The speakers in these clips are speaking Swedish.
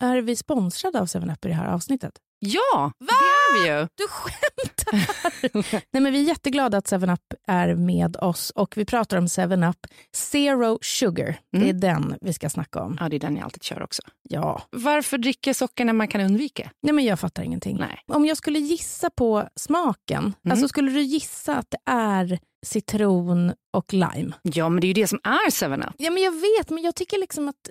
Är vi sponsrade av 7up i det här avsnittet? Ja, det är vi ju. Du skämtar! Nej, men vi är jätteglada att 7up är med oss och vi pratar om 7up Zero Sugar. Det är Mm. den vi ska snacka om. Ja, det är den jag alltid kör också. Ja. Varför dricka socker när man kan undvika? Nej, men jag fattar ingenting. Nej. Om jag skulle gissa på smaken, Mm. alltså skulle du gissa att det är citron och lime? Ja, men det är ju det som är 7up. Ja, men jag vet, men jag tycker liksom att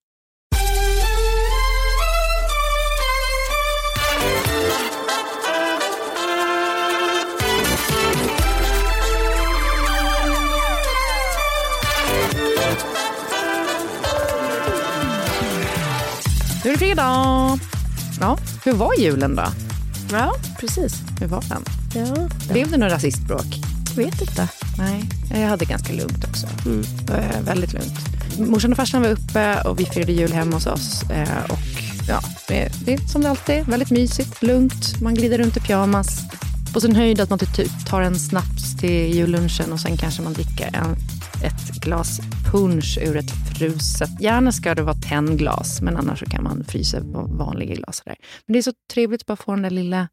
Fredag. Ja, hur var julen då? Ja, precis. Hur var den? Ja, Blev det några rasistbråk? jag vet inte. Nej, jag hade ganska lugnt också. Mm. Eh, väldigt lugnt. Morsan och farsan var uppe och vi firade jul hemma hos oss. Eh, och ja, det, det är som det alltid är. Väldigt mysigt, lugnt. Man glider runt i pyjamas. På sin höjd att man typ tar en snaps till jullunchen och sen kanske man dricker en, ett glas punch ur ett fruset. Gärna ska det vara tennglas, men annars så kan man frysa vanliga glas. Där. Men det är så trevligt att bara få den där lilla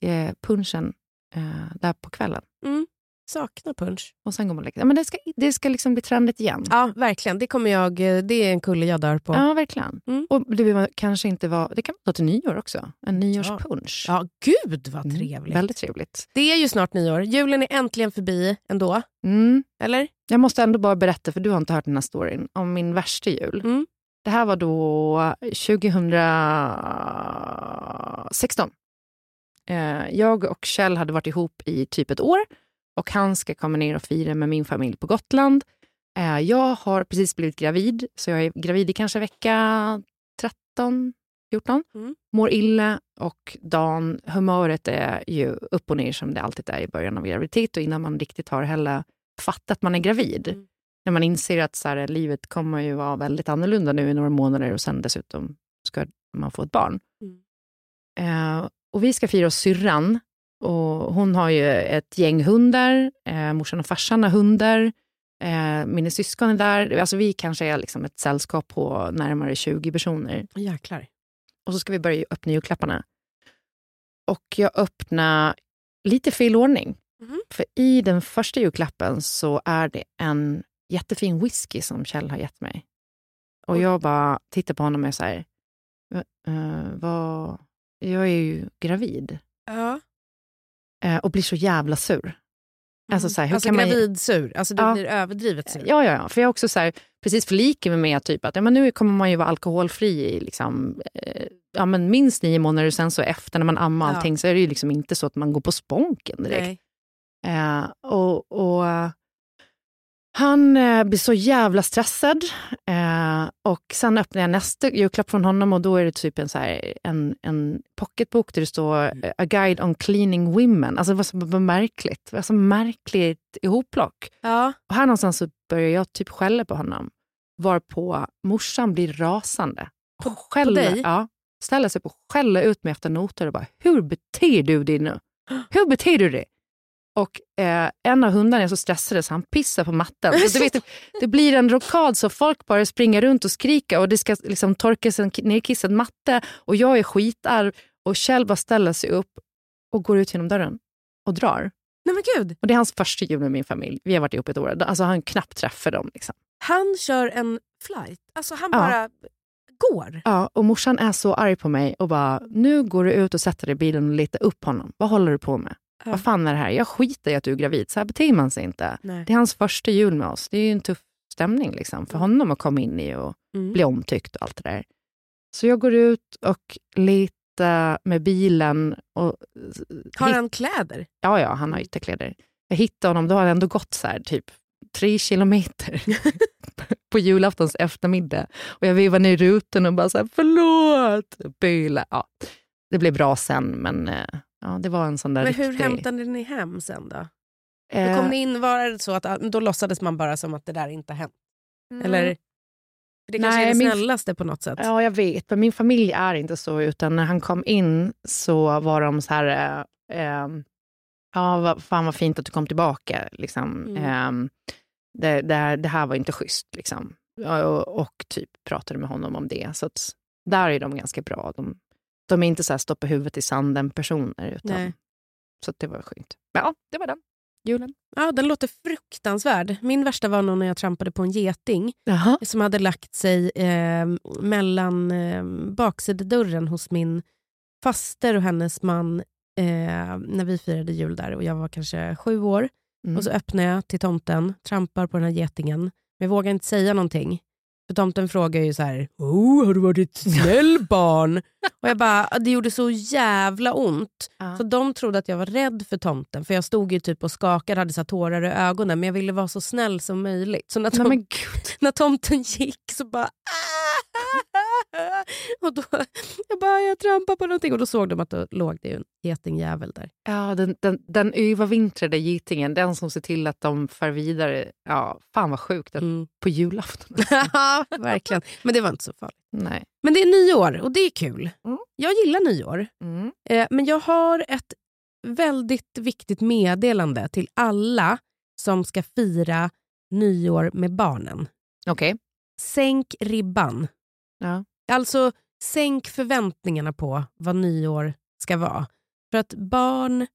eh, punchen eh, där på kvällen. Mm. Saknar punch. Och sen går man ja, men Det ska, det ska liksom bli trendigt igen. Ja, verkligen. Det kommer jag... Det är en kulle jag dör på. Ja, verkligen. Mm. Och det, behöver kanske inte vara, det kan ta till nyår också. En nyårspunch. Ja, gud vad Mm, trevligt. väldigt trevligt. Det är ju snart nyår. Julen är äntligen förbi ändå. Mm. Eller? Jag måste ändå bara berätta, för du har inte hört den här storyn, om min värsta jul. Mm. Det här var då 2016. Eh, Jag och Kjell hade varit ihop i typ ett år och han ska komma ner och fira med min familj på Gotland. Eh, Jag har precis blivit gravid, så jag är gravid i kanske vecka 13, 14. Mm. Mår illa och dagen, humöret är ju upp och ner som det alltid är i början av graviditet och innan man riktigt har heller fattat att man är gravid. Mm. När man inser att så här, livet kommer ju vara väldigt annorlunda nu i några månader och sen dessutom ska man få ett barn. Mm. Eh, och vi ska fira hos syrran och hon har ju ett gäng hundar. Eh, morsan och farsan har hundar. Eh, mina syskon är där. Alltså vi kanske är liksom ett sällskap på närmare 20 personer. Jäklar. Och så ska vi börja öppna julklapparna. Och jag öppnar lite fel ordning. Mhm. För i den första julklappen så är det en jättefin whisky som Kjell har gett mig. Och jag bara tittar på honom och är så här, "Eh, vad... jag är ju gravid. Ja. Eh, och blir så jävla sur. Alltså, så här, hur alltså kan man- gravidsur. Alltså du Ja. blir överdrivet sur. Ja, ja, ja. För jag också så här, precis förlikar mig med typ att ja, men nu kommer man ju vara alkoholfri i liksom, eh, ja, men minst nio månader och sen så efter när man ammar Ja. allting så är det ju liksom inte så att man går på sponken direkt. Eh, och, och, han eh, blir så jävla stressad. Eh, och Sen öppnar jag nästa julklapp från honom och då är det typ en, så här, en, en pocketbok där det står eh, A guide on cleaning women. Alltså det var så märkligt. Det var så märkligt ihopplock. Ja. Och här någonstans så börjar jag typ skälla på honom. Varpå morsan blir rasande. På- skäller, dig? Ja, ställer sig på och skäller ut mig efter noter och bara, hur beter du dig nu? Hur beter du dig? Och eh, en av hundarna är så stressad så han pissar på mattan. Så du vet, det, blir en rockad så folk bara springer runt och skriker och det ska liksom torkas en ki- nerkissad matte och jag är skitarg och Kjell bara ställer sig upp och går ut genom dörren och drar. Nej men gud. Och det är hans första jul med min familj. Vi har varit ihop ett år. Alltså han knappt träffat dem. Liksom. Han kör en flight. Alltså han Ja. bara går. Ja, och morsan är så arg på mig och bara, nu går du ut och sätter dig i bilen och letar upp honom. Vad håller du på med? Ja. Vad fan är det här? Jag skiter i att du är gravid. Så här beter man sig inte. Nej. Det är hans första jul med oss. Det är ju en tuff stämning liksom, för honom att komma in i och Mm. bli omtyckt och allt det där. Så jag går ut och letar med bilen. Och, Har han kläder? Ja, ja, han har ytterkläder. Jag hittade honom, då har han ändå gått så här, typ tre kilometer på julaftons eftermiddag. Och jag vevade ner rutan och bara så här, förlåt! Byla. Ja, det blev bra sen, men eh, ja, det var en sån där Men hur riktig... hämtade ni hem sen då? Då Eh, kom ni in, var det så att då låtsades man bara som att det där inte hänt? Eller? Det kanske Nej, är det min- snällaste på något sätt. Ja, jag vet. Men min familj är inte så. Utan när han kom in så var de så här... Eh, eh, ja, vad, fan vad fint att du kom tillbaka. Liksom. Mm. Eh, det, det, här, det här var inte schysst. Liksom. Ja, Och, och typ pratade med honom om det. Så att, där är de ganska bra. De, de är inte så här stoppa huvudet i sanden personer. Utan, Nej. så det var skönt. Men ja, det var den. Julen. Ja, den låter fruktansvärd. Min värsta var nog när jag trampade på en geting Jaha. som hade lagt sig eh, mellan eh, baksidedörren hos min faster och hennes man eh, när vi firade jul där och jag var kanske sju år. Mm. Och så öppnar jag till tomten, trampar på den här getingen. Men jag vågar inte säga någonting. För tomten frågar ju så här, oh, har du varit ett snäll barn? och jag bara, det gjorde så jävla ont. Ja. Så de trodde att jag var rädd för tomten. För jag stod ju typ och skakade, hade så tårar i ögonen. Men jag ville vara så snäll som möjligt. Så när, Nej, tom- gud. när tomten gick så bara... och då, jag bara, jag trampar på någonting och då såg de att då låg det en getingjävel där. Ja, den, den, den övervintrade getingen, den som ser till att de far vidare. Ja, fan vad sjukt. Mm. På julafton. Ja, verkligen. Men det var inte så farligt. Nej. Men det är nyår och det är kul. Mm. Jag gillar nyår. Mm. Eh, men jag har ett väldigt viktigt meddelande till alla som ska fira nyår med barnen. Okej. Sänk ribban. Ja. Alltså sänk förväntningarna på vad nyår ska vara. För att barn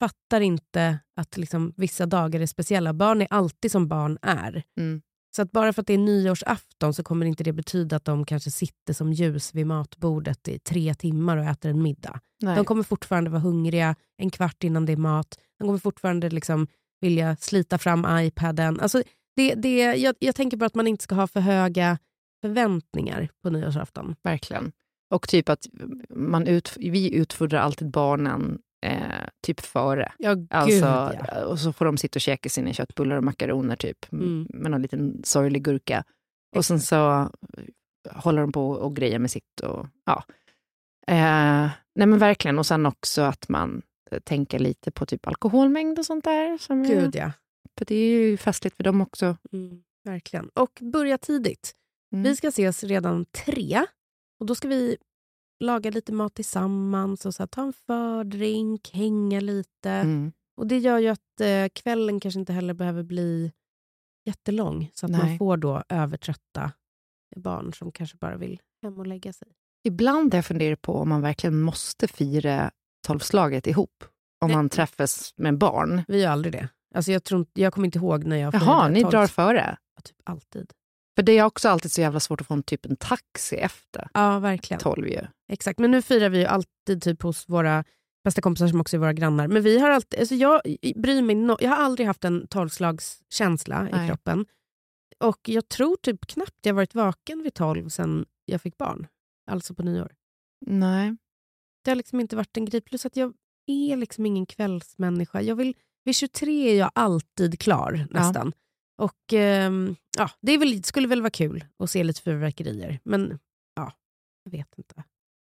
fattar inte att liksom vissa dagar är speciella. Barn är alltid som barn är. Mm. Så att bara för att det är nyårsafton så kommer inte det betyda att de kanske sitter som ljus vid matbordet i tre timmar och äter en middag. Nej. De kommer fortfarande vara hungriga en kvart innan det är mat. De kommer fortfarande liksom vilja slita fram iPaden. Alltså det, det, jag, jag tänker bara att man inte ska ha för höga förväntningar på nyårsafton. Verkligen. Och typ att man ut, vi utfodrar alltid barnen eh, typ före. Ja, gud Alltså, ja. Och så får de sitta och käka sina köttbullar och makaroner typ, Mm. med någon liten sorglig gurka. Och sen så håller de på och grejer med sitt. Och, ja. eh, nej men verkligen. Och sen också att man eh, tänker lite på typ alkoholmängd och sånt där. Som Gud ja. För det är ju festligt för dem också. Mm, verkligen. Och börja tidigt. Mm. Vi ska ses redan tre. Och Då ska vi laga lite mat tillsammans och så här, ta en fördrink, hänga lite. Mm. Och Det gör ju att eh, kvällen kanske inte heller behöver bli jättelång. Så att man Nej. får då övertrötta barn som kanske bara vill hem och lägga sig. Ibland har jag funderat på om man verkligen måste fira tolvslaget ihop. Om Nej. man träffas med barn. Vi gör aldrig det. Alltså jag, tror, jag kommer inte ihåg när jag Jaha, firade ni tolv- drar före. Ja, Typ alltid. För det är också alltid så jävla svårt att få en typ en taxi efter Ja, verkligen. tolv ju. Exakt, men nu firar vi ju alltid typ hos våra bästa kompisar som också är våra grannar. Men vi har alltid, alltså jag bryr mig no, Jag har aldrig haft en tolvslagskänsla i kroppen. Och jag tror typ knappt jag varit vaken vid tolv sen jag fick barn. Alltså på nyår. Nej. Det har liksom inte varit en grej. Plus att jag är liksom ingen kvällsmänniska. Jag vill, vid 23 är jag alltid klar nästan. Och ehm, ja, Det väl, skulle väl vara kul att se lite fyrverkerier. Men ja, jag vet inte.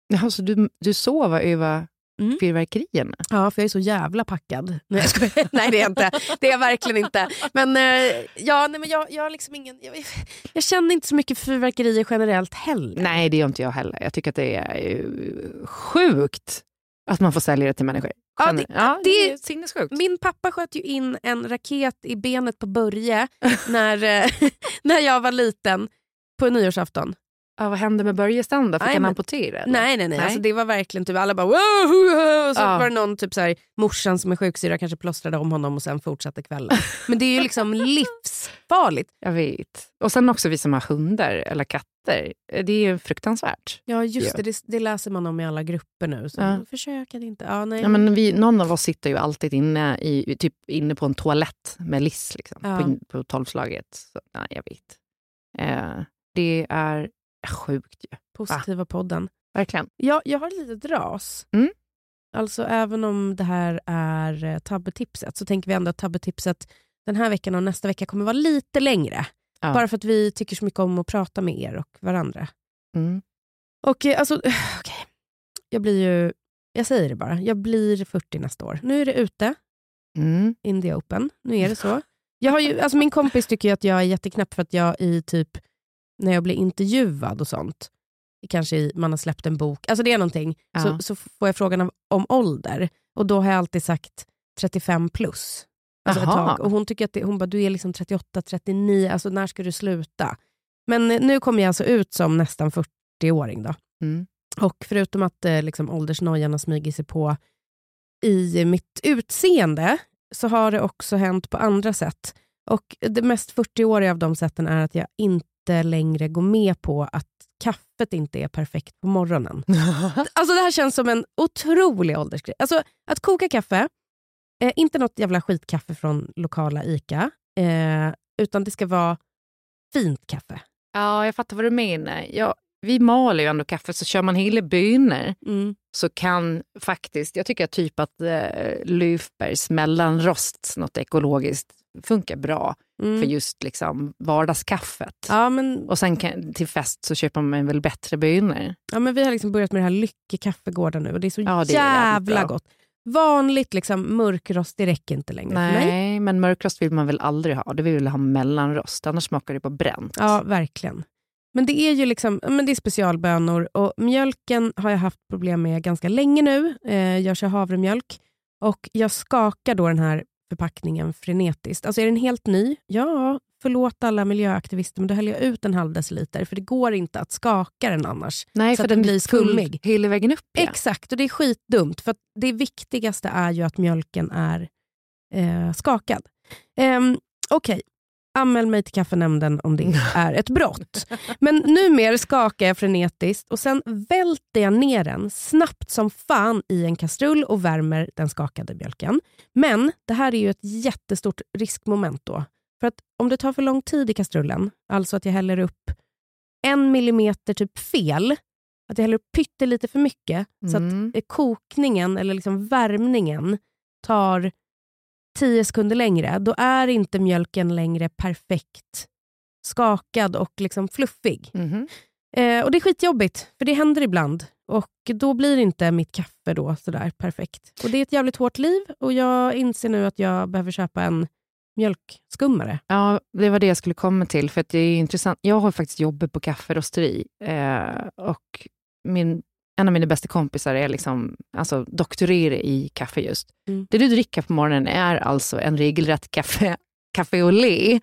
Jaha, så du, du sover över Mm. fyrverkerierna? Ja, för jag är så jävla packad. Nej, jag nej det är jag inte. Det är jag verkligen inte. Men, eh, ja, nej, men jag, jag, har liksom ingen, jag, jag känner inte så mycket fyrverkerier generellt heller. Nej, det gör inte jag heller. Jag tycker att det är ju sjukt att man får sälja det till människor. Ja, det- ja, det- det är sinnessjukt. Min pappa sköt ju in en raket i benet på Börje när, eh, när jag var liten på nyårsafton. Ja, vad hände med Börje sen då? Fick Nej, han amputera? eller? Nej, nej, nej. Nej. Alltså, det var verkligen typ alla bara wow! Och så Ja. var det någon typ så här, morsan som är sjuksyra kanske plåstrade om honom och sen fortsatte kvällen. Men det är ju liksom livsfarligt. Jag vet. Och sen också vi som har hundar eller katter. Det är ju fruktansvärt. Ja just det, det, det läser man om i alla grupper nu. Så Ja. Försök att inte... Ja, nej. Ja, men vi, någon av oss sitter ju alltid inne, i, typ inne på en toalett med Liss liksom, Ja. på, på tolvslaget. Så, nej, jag vet. Eh, det är sjukt ju. Positiva podden. Verkligen. Ja, jag har ett litet ras. Mm. Alltså även om det här är eh, tabbetipset så tänker vi ändå att tabbetipset den här veckan och nästa vecka kommer vara lite längre. Ja. Bara för att vi tycker så mycket om att prata med er och varandra. Mm. Och eh, alltså, okej. Jag blir ju, jag säger det bara, jag blir 40 nästa år. Nu är det ute, Mm. in the open. Nu är det så. Jag har ju, alltså min kompis tycker att jag är jätteknäpp för att jag i typ, när jag blir intervjuad och sånt, kanske i, man har släppt en bok, alltså det är någonting, Ja. så, så får jag frågan om ålder. Och då har jag alltid sagt 35 plus. Alltså ett tag. Och hon tycker att det, hon bara, du är liksom 38, 39, alltså när ska du sluta? Men eh, nu kommer jag alltså ut som nästan 40-åring då. Mm. Och förutom att eh, liksom, åldersnojan har smugit sig på i mitt utseende så har det också hänt på andra sätt. Och Det mest 40-åriga av de sätten är att jag inte längre går med på att kaffet inte är perfekt på morgonen. Alltså Det här känns som en otrolig åldersgrej. Alltså Att koka kaffe, eh, inte något jävla skitkaffe från lokala ICA, eh, utan det ska vara fint kaffe. ja, jag fattar vad du menar. Ja, vi maler ju ändå kaffe, så kör man hela bönor så kan faktiskt, jag tycker typ att eh, Löfbergs mellanrost, något ekologiskt, funkar bra. Mm. för just liksom vardagskaffet. Ja, men, Och sen kan, till fest så köper man väl bättre bönor. ja, men vi har liksom börjat med det här Lycke nu och det är så Ja, det är jävla bra. gott. Vanligt liksom, mörkrost, det räcker inte längre för mig. Nej, men mörkrost vill man väl aldrig ha. Det vill väl ha mellanrost, annars smakar det på bränt. Ja, verkligen. Men det är ju liksom, men det är specialbönor och mjölken har jag haft problem med ganska länge nu. Eh, jag kör havremjölk och jag skakar då den här förpackningen frenetiskt. Alltså är den helt ny? Ja, förlåt alla miljöaktivister, men då häller jag ut en halv deciliter för det går inte att skaka den annars. Nej, så för att den blir skummig. hela vägen upp. Ja. Exakt, och det är skitdumt. För det viktigaste är ju att mjölken är eh, skakad. Um, Okej, anmäl mig till kaffenämnden om det är ett brott. Men numera skakar jag frenetiskt och sen välter jag ner den snabbt som fan i en kastrull och värmer den skakade mjölken. Men det här är ju ett jättestort riskmoment då. För att om det tar för lång tid i kastrullen, alltså att jag häller upp en millimeter typ fel, att jag häller upp pyttelite för mycket så att Mm. kokningen eller liksom värmningen tar 10 sekunder längre, då är inte mjölken längre perfekt skakad och liksom fluffig. Mhm. Eh, och Det är skitjobbigt, för det händer ibland. Och Då blir inte mitt kaffe då sådär perfekt. Och Det är ett jävligt hårt liv och jag inser nu att jag behöver köpa en mjölkskummare. Ja, det var det jag skulle komma till. För att det är intressant. Jag har faktiskt jobbat på kafferosteri eh, och min, en av mina bästa kompisar är liksom, alltså, doktorerar i kaffe just. Mm. Det du dricker på morgonen är alltså en regelrätt kaffe, café au lait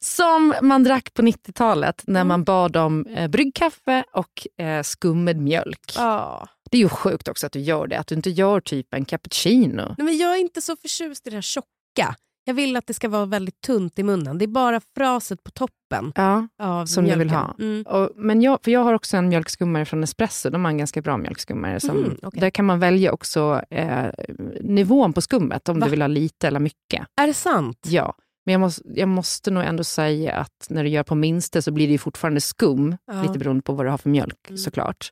som man drack på 90-talet när Mm. man bad om eh, bryggkaffe och eh, skummad mjölk. Ja. Det är ju sjukt också att du gör det, att du inte gör typ en cappuccino. Nej, men jag är inte så förtjust i det här tjocka. Jag vill att det ska vara väldigt tunt i munnen. Det är bara fraset på toppen Ja. av Som du mjölken. vill ha. Mm. Och, men jag, för jag har också en mjölkskummare från Espresso. De har en ganska bra mjölkskummare. Som, Mhm, okej. Där kan man välja också eh, nivån på skummet, om Va? du vill ha lite eller mycket. Är det sant? Ja, men jag måste, jag måste nog ändå säga att när du gör på minsta så blir det fortfarande skum, Ja. lite beroende på vad du har för mjölk Mm. såklart.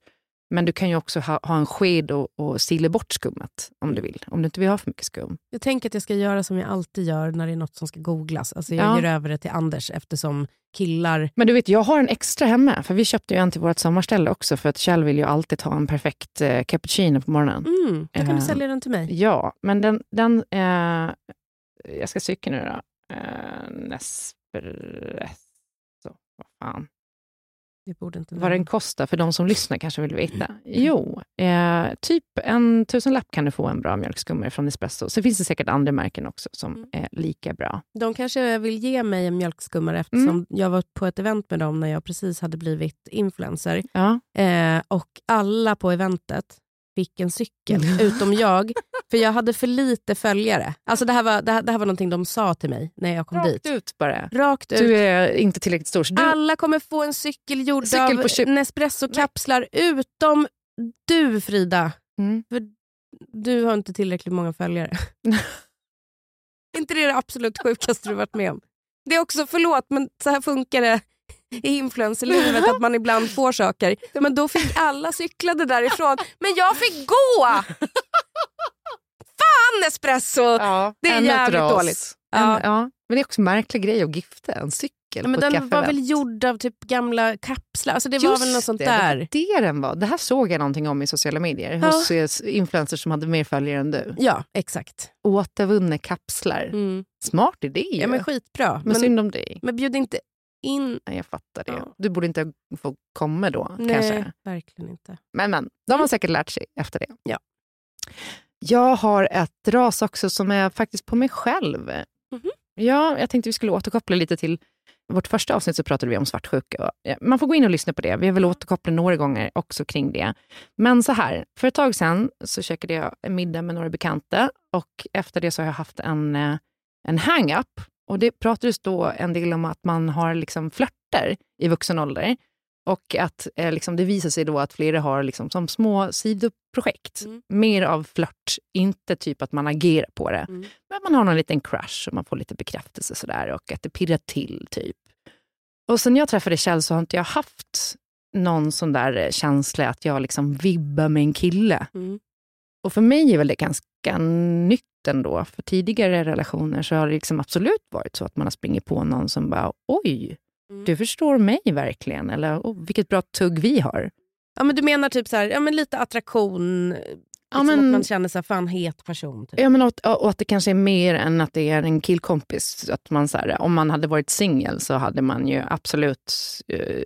Men du kan ju också ha, ha en sked och, och sila bort skummet om du vill, om du inte vill ha för mycket skum. Jag tänker att jag ska göra som jag alltid gör när det är något som ska googlas. Alltså jag Ja. ger över det till Anders eftersom killar... Men du vet, jag har en extra hemma, för vi köpte ju en till vårt sommarställe också, för att Kjell vill ju alltid ha en perfekt eh, cappuccino på morgonen. Mm, då kan Eh, du sälja den till mig. Ja, men den... den eh, jag ska cykla nu då. Eh, Nespresso. Vad fan. Vi borde inte Vad den kostar för de som lyssnar kanske vill veta. Jo, eh, typ en tusenlapp kan du få en bra mjölkskummare från Espresso. Så finns det säkert andra märken också som Mm. är lika bra. De kanske vill ge mig en mjölkskummare eftersom Mm. jag var på ett event med dem när jag precis hade blivit influencer. Ja. Eh, och alla på eventet fick en cykel, utom jag. För jag hade för lite följare. Alltså det, här var, det, här, det här var någonting de sa till mig när jag kom Rakt dit. ut bara. Rakt ut. Du är inte tillräckligt stor. Du, Alla kommer få en cykel gjord Cykel av på Nespresso-kapslar utom du Frida. Mm. För du har inte tillräckligt många följare. inte det det absolut sjukaste du varit med om? Det är också, förlåt, men så här funkar det i influencerlivet att man ibland får saker. Men då fick alla cyklade därifrån. Men jag fick gå! Fan Espresso! ja, det är jävligt ras. dåligt. En, Ja. ja. Men det är också en märklig grej att gifta en cykel Ja, på men den var kaffeevent. väl gjord av typ gamla kapslar? Alltså det var väl något sånt det, där. Det var det den var. Det här såg jag någonting om i sociala medier. Ja. Hos eh, influencers som hade mer följare än du. Ja, exakt. Återvunna kapslar. Mm. Smart idé ju. Ja, men skitbra. Men Men, synd om dig. men bjud inte in... Jag fattar det. Ja. Du borde inte få komma då Nej, kanske. verkligen inte. Men, men de har säkert lärt sig efter det. Ja. Jag har ett ras också som är faktiskt på mig själv. Mhm. Ja, jag tänkte vi skulle återkoppla lite till vårt första avsnitt så pratade vi om svartsjuka. Man får gå in och lyssna på det. Vi har väl återkopplat några gånger också kring det. Men så här, för ett tag sedan så käkade jag middag med några bekanta och efter det så har jag haft en, eh, en hang-up. Och det pratades då en del om att man har liksom flörter i vuxen ålder. Och att eh, liksom, det visar sig då att flera har liksom, som små sidoprojekt. Mm. Mer av flört, inte typ att man agerar på det. Mm. Men man har någon liten crush och man får lite bekräftelse sådär och att det pirrar till typ. Och sen jag träffade Kjell så har inte jag haft någon sån där eh, känsla att jag liksom vibbar med en kille. Mm. Och för mig är väl det ganska nytt ändå, för tidigare relationer så har det liksom absolut varit så att man har springit på någon som bara, oj, Mm. du förstår mig verkligen. Eller, oh, vilket bra tugg vi har. Ja, men du menar typ så här, ja, men lite attraktion, liksom men- att man känner sig fan het person. Typ. Ja, men att, och att det kanske är mer än att det är en killkompis. Att man, så här, om man hade varit singel så hade man ju absolut uh,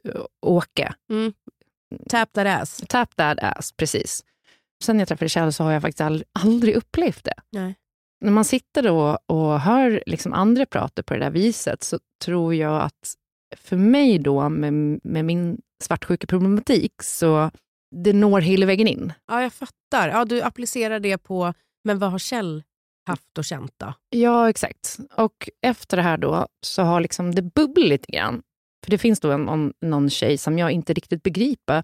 åka. Mm. Tap that ass. Tap that ass, precis. Sen jag träffade Kjell så har jag faktiskt aldrig, aldrig upplevt det. Nej. När man sitter då och hör liksom andra prata på det där viset så tror jag att för mig då med, med min svartsjukeproblematik så det når hela vägen in. Ja, jag fattar. Ja, du applicerar det på, men vad har Kjell haft och känt då? Ja, exakt. Och efter det här då så har liksom det bubblat lite grann. För det finns då en, någon, tjej som jag inte riktigt begriper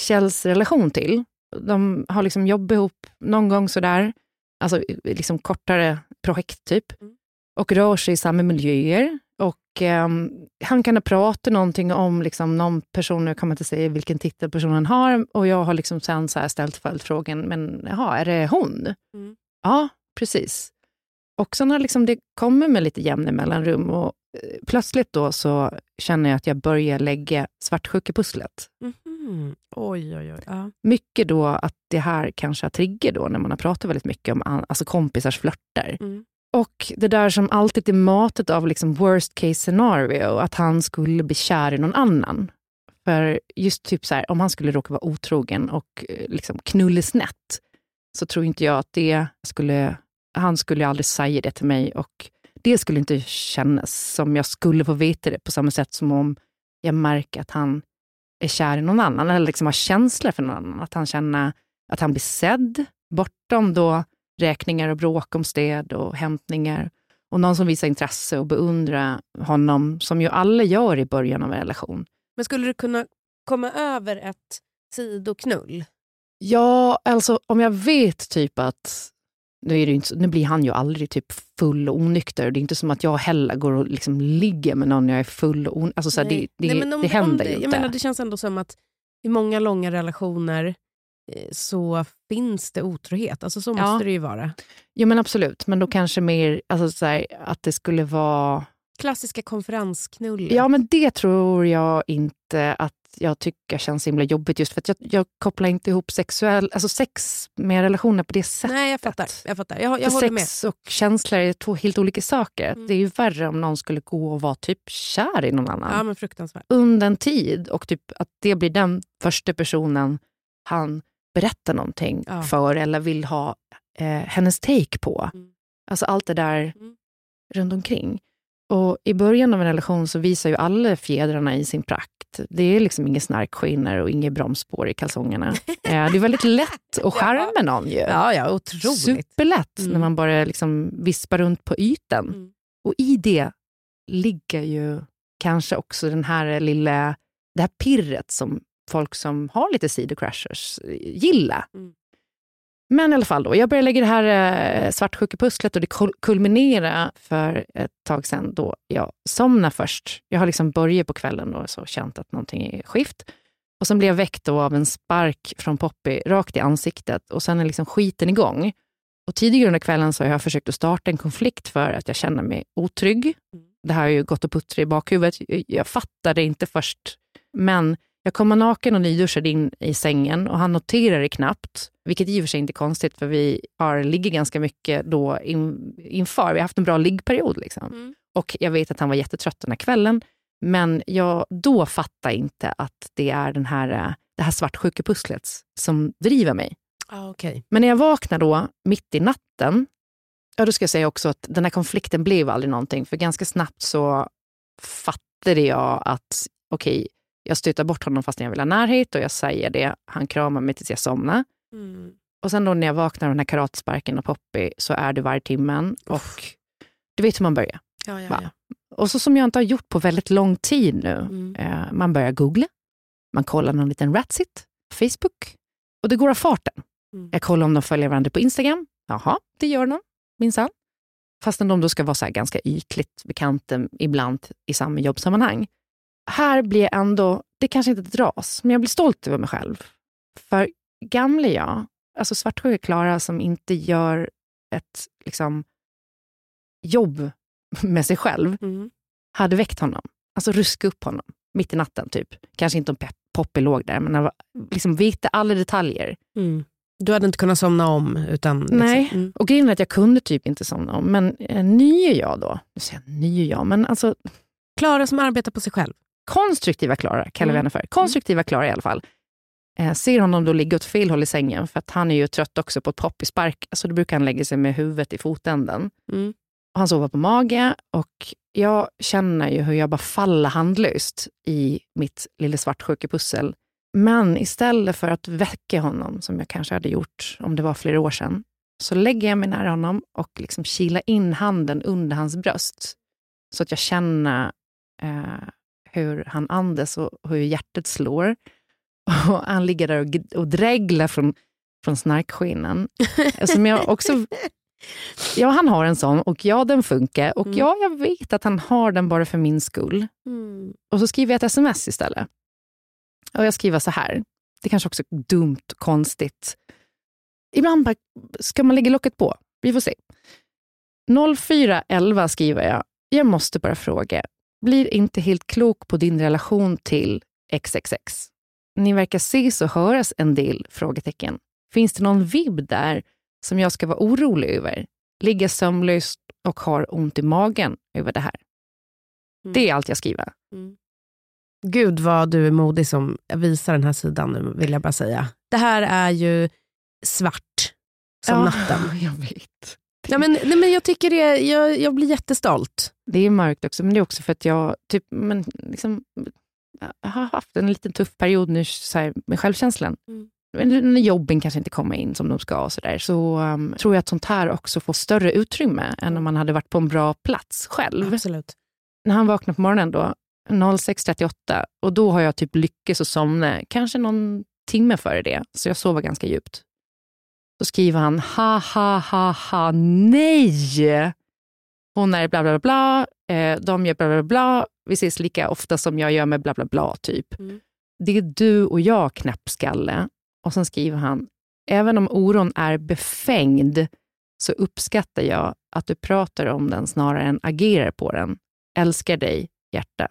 Kjells relation till. De har liksom jobbat ihop någon gång sådär, alltså liksom kortare projekt typ. Mm. Och rör sig i samma miljöer. Och ehm, han kan ha pratat någonting om liksom någon person, jag kommer inte säga vilken titel personen har, och jag har liksom sen så ställt följdfrågan, men jaha, är det hon? Mm. Ja, precis. Och sen har liksom det kommit med lite jämna mellanrum och eh, plötsligt då så känner jag att jag börjar lägga svartsjukepusslet. Mhm. Oj, oj, oj. Ja. Mycket då att det här kanske har triggat då när man har pratat väldigt mycket om alltså kompisars flörter. Mm. Och det där som alltid är matet av liksom worst case scenario, att han skulle bli kär i någon annan. För just typ så här, om han skulle råka vara otrogen och eh, liksom knullesnett, så tror inte jag att det skulle... Han skulle aldrig säga det till mig och det skulle inte kännas som jag skulle få veta det på samma sätt som om jag märker att han är kär i någon annan eller liksom har känslor för någon annan. Att han känner att han blir sedd bortom då räkningar och bråk om städ och hämtningar. Och någon som visar intresse och beundrar honom, som ju alla gör i början av en relation. Men skulle du kunna komma över ett sidoknull? Ja, alltså om jag vet typ att nu, är det inte, nu blir han ju aldrig typ full och onykter. Det är inte som att jag heller går och liksom ligger med någon jag är full och onykter. Alltså, så här, det, det, Nej, men om- det händer ju inte. Menar, det känns ändå som att i många långa relationer eh, så finns det otrohet. Alltså så Ja. måste det ju vara. Ja men absolut, men då kanske mer alltså, så här, att det skulle vara... Klassiska konferensknull. Ja men det tror jag inte att jag tycker känns så himla jobbigt just för att jag, jag kopplar inte ihop sexuell, alltså sex med relationer på det sättet. Nej, jag fattar. Jag, fattar. jag, jag håller med. sex och känslor är två helt olika saker. Mm. Det är ju värre om någon skulle gå och vara typ kär i någon annan Ja, men fruktansvärt. under en tid och typ att det blir den första personen han berättar någonting Ja. för eller vill ha eh, hennes take på. Mm. Alltså allt det där Mm. runt omkring. Och I början av en relation så visar ju alla fjädrarna i sin prakt. Det är liksom inget snarkskiner och inget bromsspår i kalsongerna. eh, det är väldigt lätt att charma någon ju. Ja, ja, otroligt. Superlätt Mm. när man bara liksom vispar runt på ytan. Mm. Och i det ligger ju kanske också den här lilla, det här pirret som folk som har lite sidocrashers gillar. Mm. Men i alla fall, då, jag började lägga det här eh, svartsjukepusslet och det kul- kulminerade för ett tag sedan då jag somnade först. Jag har liksom börjat på kvällen och så känt att någonting är skift. Och sen blev jag väckt av en spark från Poppy rakt i ansiktet och sen är liksom skiten igång. Och tidigare under kvällen så har jag försökt att starta en konflikt för att jag känner mig otrygg. Det här har ju gått och puttrat i bakhuvudet. Jag- Jag fattade inte först. Men jag kommer naken och nyduschad in i sängen och han noterar det knappt. Vilket i och för sig inte är konstigt för vi har ligger ganska mycket då in, inför. Vi har haft en bra liggperiod. Liksom. Mm. Och jag vet att han var jättetrött den här kvällen. Men jag då fattar inte att det är den här, eh, det här svartsjukepusslet som driver mig. Ah, okej. Men när jag vaknar då, mitt i natten, ja, då ska jag säga också att den här konflikten blev aldrig någonting. För ganska snabbt så fattade jag att okej, jag stöter bort honom fast jag vill ha närhet och jag säger det. Han kramar mig tills jag somnar. Mm. Och sen då när jag vaknar av den här karatesparken och Poppy så är det varje timmen. Och du vet hur man börjar. Ja, ja, ja. Och så som jag inte har gjort på väldigt lång tid nu. Mm. Eh, man börjar googla, man kollar någon liten ratsit, Facebook och det går av farten. Mm. Jag kollar om de följer varandra på Instagram. Jaha, det gör de minsann. Fastän de då ska vara så här ganska ytligt bekanta ibland i samma jobbsammanhang. Här blir jag ändå, det kanske inte dras, men jag blir stolt över mig själv. För gamle jag, alltså svartsjuka Klara som inte gör ett liksom, jobb med sig själv Mm. hade väckt honom. Alltså ruska upp honom mitt i natten. typ. Kanske inte om Poppy låg där, men liksom vita alla detaljer. Mm. Du hade inte kunnat somna om? Utan, liksom- Nej, Mm. och grejen är att jag kunde typ inte somna om. Men eh, ny är jag då. Nu säger jag ny är jag, men alltså Klara som arbetar på sig själv. Konstruktiva Klara kallar vi Mm. henne för. Konstruktiva Klara i alla fall. Eh, ser honom då ligga åt fel håll i sängen, för att han är ju trött också på ett poppyspark, så då brukar han lägga sig med huvudet i fotänden. Mm. Och han sover på mage och jag känner ju hur jag bara faller handlöst i mitt lilla svartsjukepussel. Men istället för att väcka honom, som jag kanske hade gjort om det var flera år sedan, så lägger jag mig nära honom och liksom kilar in handen under hans bröst. Så att jag känner eh, hur han andas och hur hjärtat slår. Och han ligger där och, och dreglar från, från snarkskenen. Som jag också Ja, han har en sån och ja, den funkar. Och Mm. ja, jag vet att han har den bara för min skull. Mm. Och så skriver jag ett sms istället. Och jag skriver så här. Det kanske också är dumt, konstigt. Ibland bara, ska man lägga locket på. Vi får se. 0411 skriver jag. Jag måste bara fråga. Blir inte helt klok på din relation till XXX. Ni verkar ses och höras en del? Frågetecken. Finns det någon vibb där som jag ska vara orolig över? Ligga sömnlöst och har ont i magen över det här. Mm. Det är allt jag skriver. Gud vad du är modig som visar den här sidan nu, vill jag bara säga. Det här är ju svart som Ja, natten. Jag vet. Ja, men, nej, men jag, tycker det, jag, jag blir jättestolt. Det är mörkt också, men det är också för att jag typ, men liksom, jag har haft en liten tuff period nu så här, med självkänslan. Mm. När jobben kanske inte kommer in som de ska och så, där, så um, tror jag att sånt här också får större utrymme än om man hade varit på en bra plats själv. Absolut. När han vaknar på morgonen då, 06.38, och då har jag typ lyckats att somna, kanske någon timme före det, så jag sover ganska djupt. Då skriver han, ha ha ha ha, nej! Hon är bla bla bla, eh, de gör bla bla bla, vi ses lika ofta som jag gör med bla bla bla, typ. Mm. Det är du och jag, knäppskalle. Och sen skriver han, även om oron är befängd så uppskattar jag att du pratar om den snarare än agerar på den. Älskar dig, hjärta.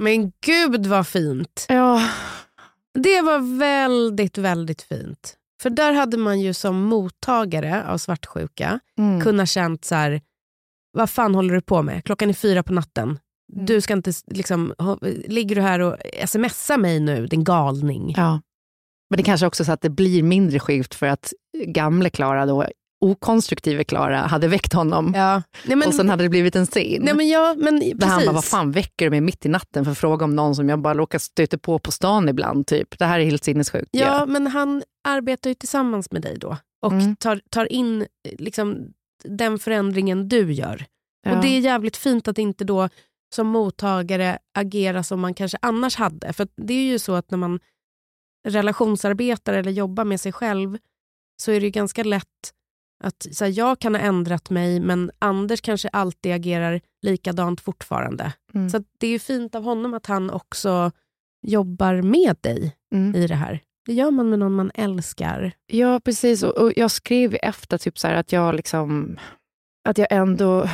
Men gud vad fint. Ja, Det var väldigt, väldigt fint. För där hade man ju som mottagare av svartsjuka mm. kunnat känt så här, vad fan håller du på med? Klockan är fyra på natten. Mm. Du ska inte, liksom, ligger du här och smsar mig nu, din galning? ja. Men det kanske också så att det blir mindre skevt för att gamle Klara, då, okonstruktive Klara, hade väckt honom. Ja. Nej, men, och sen hade det blivit en scen. nej, men, ja, men precis. Där han bara, vad fan väcker du mig mitt i natten för att fråga om någon som jag bara råkar stöta på på stan ibland? Typ. Det här är helt sinnessjukt. Ja, men han arbetar ju tillsammans med dig då och Mm. tar, tar in eh, liksom, den förändringen du gör. Ja. Och Det är jävligt fint att inte då som mottagare agera som man kanske annars hade. För det är ju så att när man relationsarbetar eller jobbar med sig själv så är det ju ganska lätt att så här, jag kan ha ändrat mig men Anders kanske alltid agerar likadant fortfarande. Mm. Så det är ju fint av honom att han också jobbar med dig Mm. i det här. Det gör man med någon man älskar. Ja, precis. Och, och jag skrev efter typ så här att jag liksom, att jag ändå,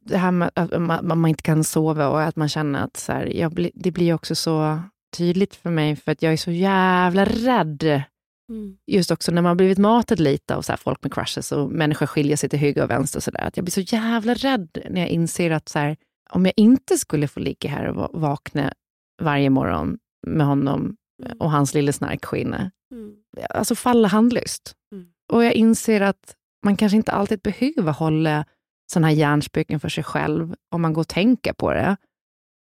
det här med att man, man inte kan sova och att man känner att så här, blir, det blir också så tydligt för mig för att jag är så jävla rädd. Just också när man har blivit matad lite av så här folk med crushes och människor skiljer sig till höger och vänster. Och så där, att jag blir så jävla rädd när jag inser att så här, om jag inte skulle få ligga här och va- vakna varje morgon med honom och hans lilla snarkskinne, alltså falla handlöst. Mm. Och jag inser att man kanske inte alltid behöver hålla sådana här hjärnspöken för sig själv om man går och tänker på det.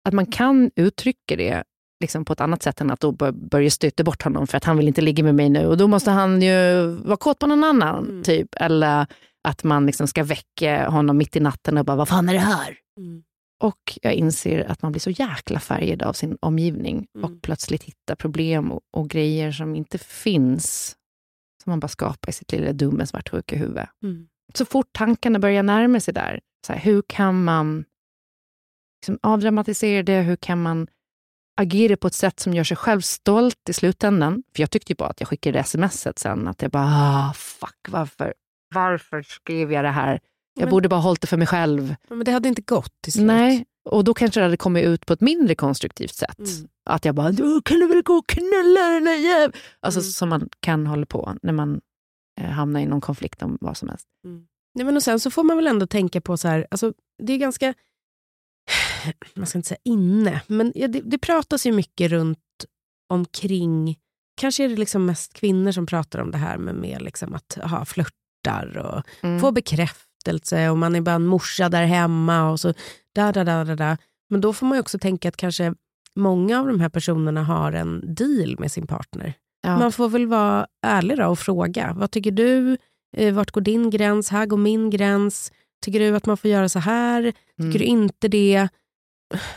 Att man kan uttrycka det liksom på ett annat sätt än att då bör- börja stöta bort honom för att han vill inte ligga med mig nu och då måste han ju vara kåt på någon annan. Mm. typ. Eller att man liksom ska väcka honom mitt i natten och bara, vad fan är det här? Och jag inser att man blir så jäkla färgad av sin omgivning Mm. och plötsligt hittar problem och, och grejer som inte finns. Som man bara skapar i sitt lilla dumma svartsjuka huvud. Mm. Så fort tankarna börjar närma sig där, så här, hur kan man liksom avdramatisera det? Hur kan man agera på ett sätt som gör sig själv stolt i slutändan? För jag tyckte ju bara att jag skickade smset sen, att jag bara, ah, fuck, varför? varför skrev jag det här? Jag Men- borde bara hållit det för mig själv. Men det hade inte gått till slut. Nej, och då kanske det hade kommit ut på ett mindre konstruktivt sätt. Mm. Att jag bara, "Då kan du väl gå och knulla den där jäveln. Alltså Mm. som man kan hålla på när man eh, hamnar i någon konflikt om vad som helst. Nej, men och sen så får man väl ändå tänka på så här, alltså, det är ganska, man ska inte säga inne, men det, det pratas ju mycket runt omkring, kanske är det liksom mest kvinnor som pratar om det här med, med liksom att ha flörtar och Mm. få bekräftelse och man är bara en morsa där hemma och så da, da, da, da, da. Men då får man också tänka att kanske många av de här personerna har en deal med sin partner. Ja. Man får väl vara ärlig och fråga. Vad tycker du? Eh, vart går din gräns? Här går min gräns. Tycker du att man får göra så här? Tycker Mm. du inte det?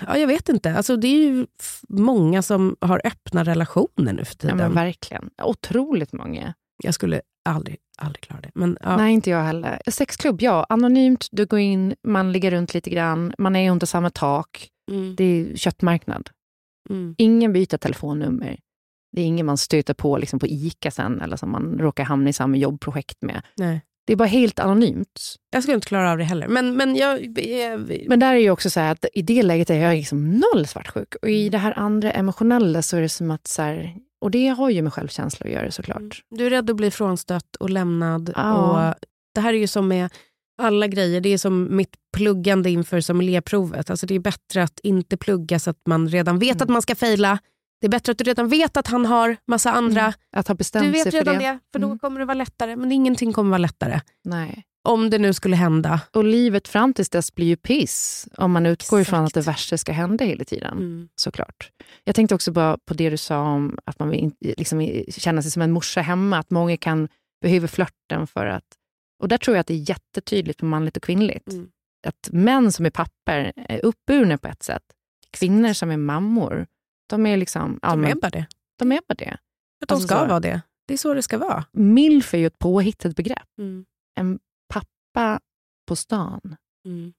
Ja, jag vet inte. Alltså, det är ju många som har öppna relationer nu för Ja, tiden. men verkligen. Otroligt många. jag skulle aldrig, aldrig klara det. Men, ja. Nej, inte jag heller. Sexklubb, ja. Anonymt, du går in, man ligger runt lite grann, man är under samma tak. Mm, Det är köttmarknad. mm, Ingen byter telefonnummer. Det är ingen man stöter på liksom på ICA sen eller som man råkar hamna i samma jobbprojekt med. nej. Det är bara helt anonymt. Jag skulle inte klara av det heller. Men, men jag... jag Men där är ju också så att i det läget är jag liksom noll svartsjuk. Och Mm. i det här andra emotionella så är det som att så här, och det har ju med självkänsla att göra såklart. Du är rädd att bli frånstött och lämnad. Ja. Och det här är ju som med alla grejer. Det är som mitt pluggande inför sommelierprovet. Alltså det är bättre att inte plugga så att man redan vet Mm. att man ska fejla. Det är bättre att du redan vet att han har massa andra. Att ha bestämt Du sig vet för redan det. det, för då Mm. kommer det vara lättare. Men ingenting kommer vara lättare. Nej. Om det nu skulle hända. Och livet fram tills dess blir ju piss om man utgår ifrån att det Exakt. värsta ska hända hela tiden. Mm. såklart. Jag tänkte också bara på det du sa om att man vill liksom känna sig som en morsa hemma, att många kan behöva flörten för att... Och där tror jag att det är jättetydligt på manligt och kvinnligt. Mm. Att män som är papper är uppburna på ett sätt. Kvinnor som är mammor, de är liksom... De är men- bara det. de är bara det. Att de Alltså ska så- vara det. Det är så det ska vara. Milf är ju ett påhittat begrepp. Mm. En pappa på stan Mm.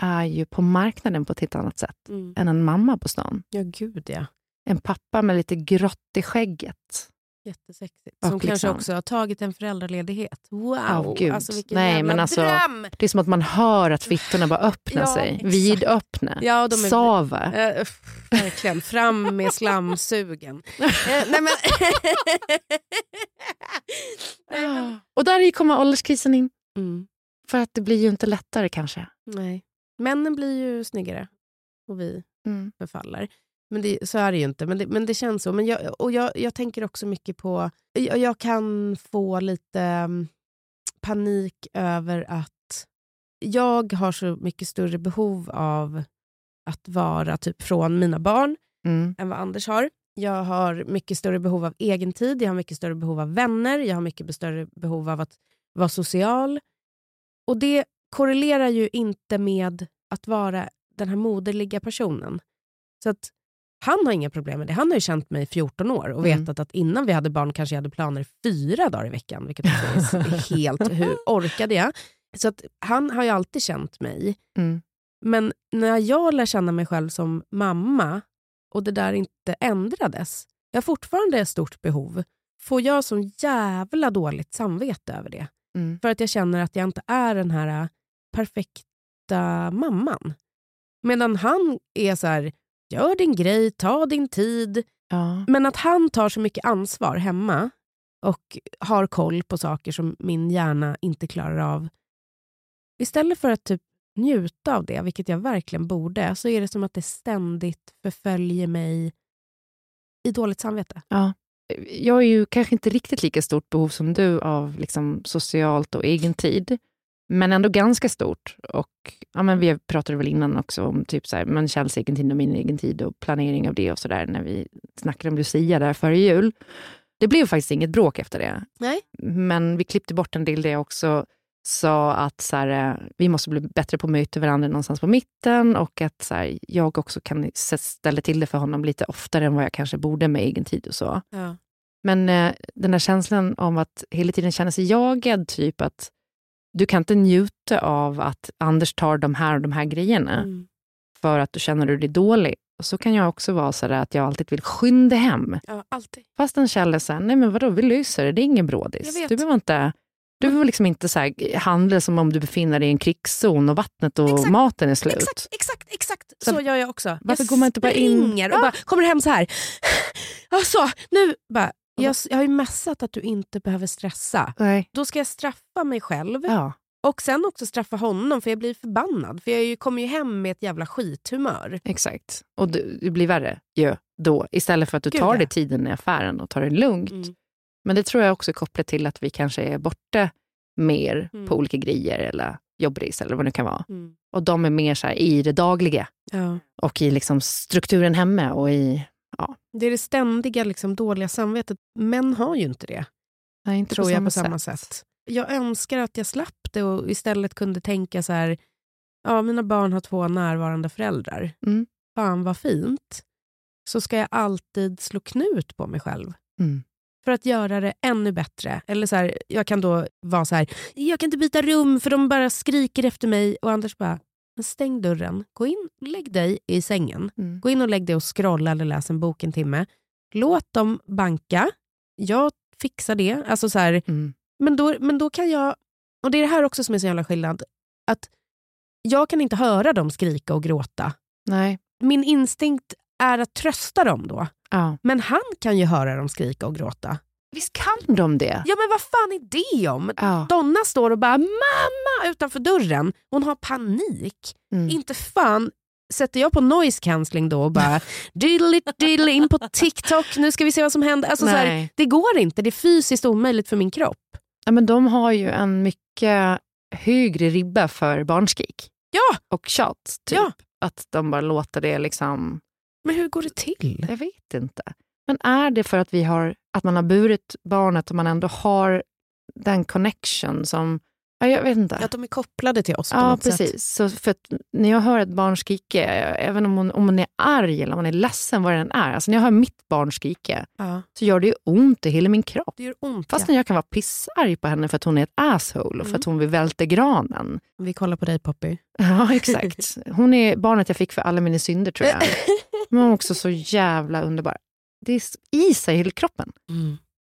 är ju på marknaden på ett helt annat sätt Mm. än en mamma på stan. Ja, gud ja. En pappa med lite grått i skägget. Jättesexigt. Som kanske liksom- också har tagit en föräldraledighet. Wow! Åh, gud. Alltså vilken Nej, jävla men alltså- dröm! Det är som att man hör att fittorna bara öppnar Ja, sig. exakt. Vidöppna. Ja, de är- Sava. Eh, uff, verkligen. Fram med slamsugen. Eh, nej, men... nej, men... Och där kommer ålderskrisen in. Mm, För att det blir ju inte lättare kanske. nej. Männen blir ju snyggare och vi förfaller. Men det, så är det ju inte, men det, men det känns så. Men jag, och jag, jag tänker också mycket på... Jag, jag kan få lite mm, panik över att jag har så mycket större behov av att vara typ från mina barn Mm. än vad Anders har. Jag har mycket större behov av egen tid, jag har mycket större behov av vänner, jag har mycket större behov av att vara social. Och det korrelerar ju inte med att vara den här moderliga personen. Så att han har inga problem med det. Han har ju känt mig i 14 år och Mm. vetat att innan vi hade barn kanske jag hade planer fyra dagar i veckan. Vilket också är helt... Hur orkade jag? Så att han har ju alltid känt mig. Mm. Men när jag lär känna mig själv som mamma och det där inte ändrades, jag har fortfarande ett stort behov, får jag så jävla dåligt samvete över det. Mm. För att jag känner att jag inte är den här äh, perfekta mamman. Medan han är så här, gör din grej, ta din tid. Ja. Men att han tar så mycket ansvar hemma och har koll på saker som min hjärna inte klarar av. Istället för att typ njuta av det, vilket jag verkligen borde, så är det som att det ständigt förföljer mig i dåligt samvete. Ja. Jag är ju kanske inte riktigt lika stort behov som du av liksom socialt och egen tid. Men ändå ganska stort. Och, ja, men vi pratade väl innan också om typ så här, men Kjells egen tid och min egen tid och planering av det och sådär när vi snackade om Lucia där före jul. Det blev faktiskt inget bråk efter det. Nej. Men vi klippte bort en del jag också sa att så här, eh, vi måste bli bättre på att möta varandra någonstans på mitten och att så här, jag också kan ställa till det för honom lite oftare än vad jag kanske borde med egen tid och så. Ja. Men eh, den här känslan om att hela tiden känna sig jagad, typ att du kan inte njuta av att Anders tar de här och de här grejerna Mm. för att du känner dig dålig. Och så kan jag också vara så där att jag alltid vill skynda hem. ja, alltid. Fast en Kjell är så här, nej men vadå, vi löser det, det är ingen brådis. Du behöver inte, Du behöver liksom inte så handla som om du befinner dig i en krigszon och vattnet och Exakt, maten är slut. Exakt, exakt, exakt. Så- Så, gör jag också. Varför jag går man inte bara in- och Ja. bara kommer hem så här. Ja, så, nu bara. Jag, jag har ju messat att du inte behöver stressa. Nej. Då ska jag straffa mig själv Ja. och sen också straffa honom för jag blir förbannad. För jag kommer ju hem med ett jävla skithumör. Exakt. Och det, blir värre ju då. Istället för att du Gud, tar ja. dig tiden i affären och tar det lugnt. Mm. Men det tror jag också är kopplat till att vi kanske är borta mer Mm. på olika grejer eller jobbris eller vad det kan vara. Mm. Och de är mer så i det dagliga Ja. och i liksom strukturen hemma och i... Det är det ständiga liksom, dåliga samvetet. Män har ju inte det. Nej, inte tror jag på samma sätt. Jag önskar att jag slapp det och istället kunde tänka så här, ja mina barn har två närvarande föräldrar. Mm. Fan vad fint. Så ska jag alltid slå knut på mig själv. Mm. För att göra det ännu bättre. Eller så här, jag kan då vara så här, jag kan inte byta rum för de bara skriker efter mig. Och Anders bara, "Men stäng dörren, gå in och lägg dig i sängen. Mm. Gå in och lägg dig och scrolla eller läs en bok en timme. Låt dem banka. Jag fixar det. Alltså så här, Mm. men, då, men då kan jag... Och Det är det här också som är så jävla skillnad. Att jag kan inte höra dem skrika och gråta. Nej. Min instinkt är att trösta dem då. Ja. Men han kan ju höra dem skrika och gråta. Visst kan de det? Ja men vad fan är det om? Ja. Donna står och bara “mamma” utanför dörren. Hon har panik. Mm. Inte fan sätter jag på noise cancelling då och bara diddly diddly in på TikTok, nu ska vi se vad som händer. Alltså, så här, det går inte, det är fysiskt omöjligt för min kropp. Ja, men de har ju en mycket högre ribba för barnskrik Ja, och tjat. Typ. Ja. Att de bara låter det liksom... men hur går det till? Jag vet inte. Men är det för att, vi har, att man har burit barnet och man ändå har den connection som... Ja, jag vet inte. Att de är kopplade till oss på Ja, något precis. sätt. Så för när jag hör ett barn skrika, även om hon, om hon är arg eller om hon är ledsen, vad det än är. Alltså när jag hör mitt barn skrika Ja, så gör det ju ont i hela min kropp. det gör ont. Fast ja. när jag kan vara pissarg på henne för att hon är ett asshole och för Mm. att hon vill välta granen. Vi kollar på dig Poppy. Ja, exakt. Hon är barnet jag fick för alla mina synder tror jag. Men hon är också så jävla underbar. Det är i sig i kroppen.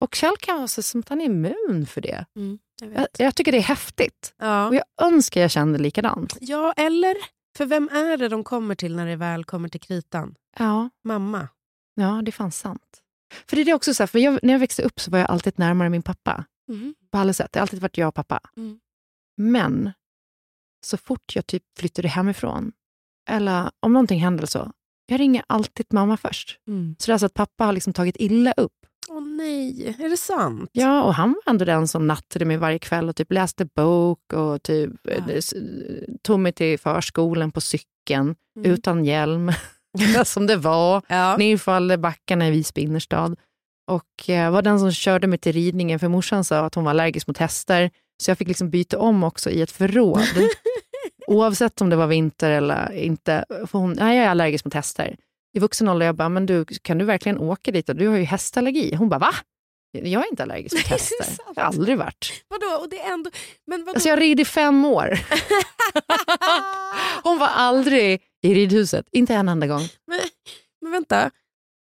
Och Kjell kan vara så som att han är immun för det. Jag Jag, vet. jag tycker det är häftigt. Ja. Och jag önskar jag kände likadant. ja, eller? För vem är det de kommer till när det väl kommer till kritan? Ja, Mamma. ja det är fan sant. För det är det också så här, för jag, när jag växte upp så var jag alltid närmare min pappa. På alla sätt. Det har alltid varit jag och pappa. Mm. Men så fort jag typ flyttade hemifrån, eller om någonting händer så, jag ringer alltid mamma först. Mm. Så det är alltså att pappa har liksom tagit illa upp. Åh nej, är det sant? Ja, och han var ändå den som nattade mig varje kväll och typ läste bok och typ Ja. eh, tog mig till förskolan på cykeln Mm. utan hjälm, som det var. Ja. Nerfall backarna i Visby innerstad. Och eh, var den som körde mig till ridningen för morsan sa att hon var allergisk mot hästar. Så jag fick liksom byta om också i ett förråd. Oavsett om det var vinter eller inte. Hon, nej, jag är allergisk mot hästar. I vuxen ålder jag bara, men du, kan du verkligen åka dit? Du har ju hästallergi. Hon bara, va? Jag är inte allergisk mot hästar. Jag har aldrig varit. Vadå? Och det är ändå... Men vadå? Alltså jag red i fem år. Hon var aldrig i ridhuset, inte en enda gång. men, men vänta,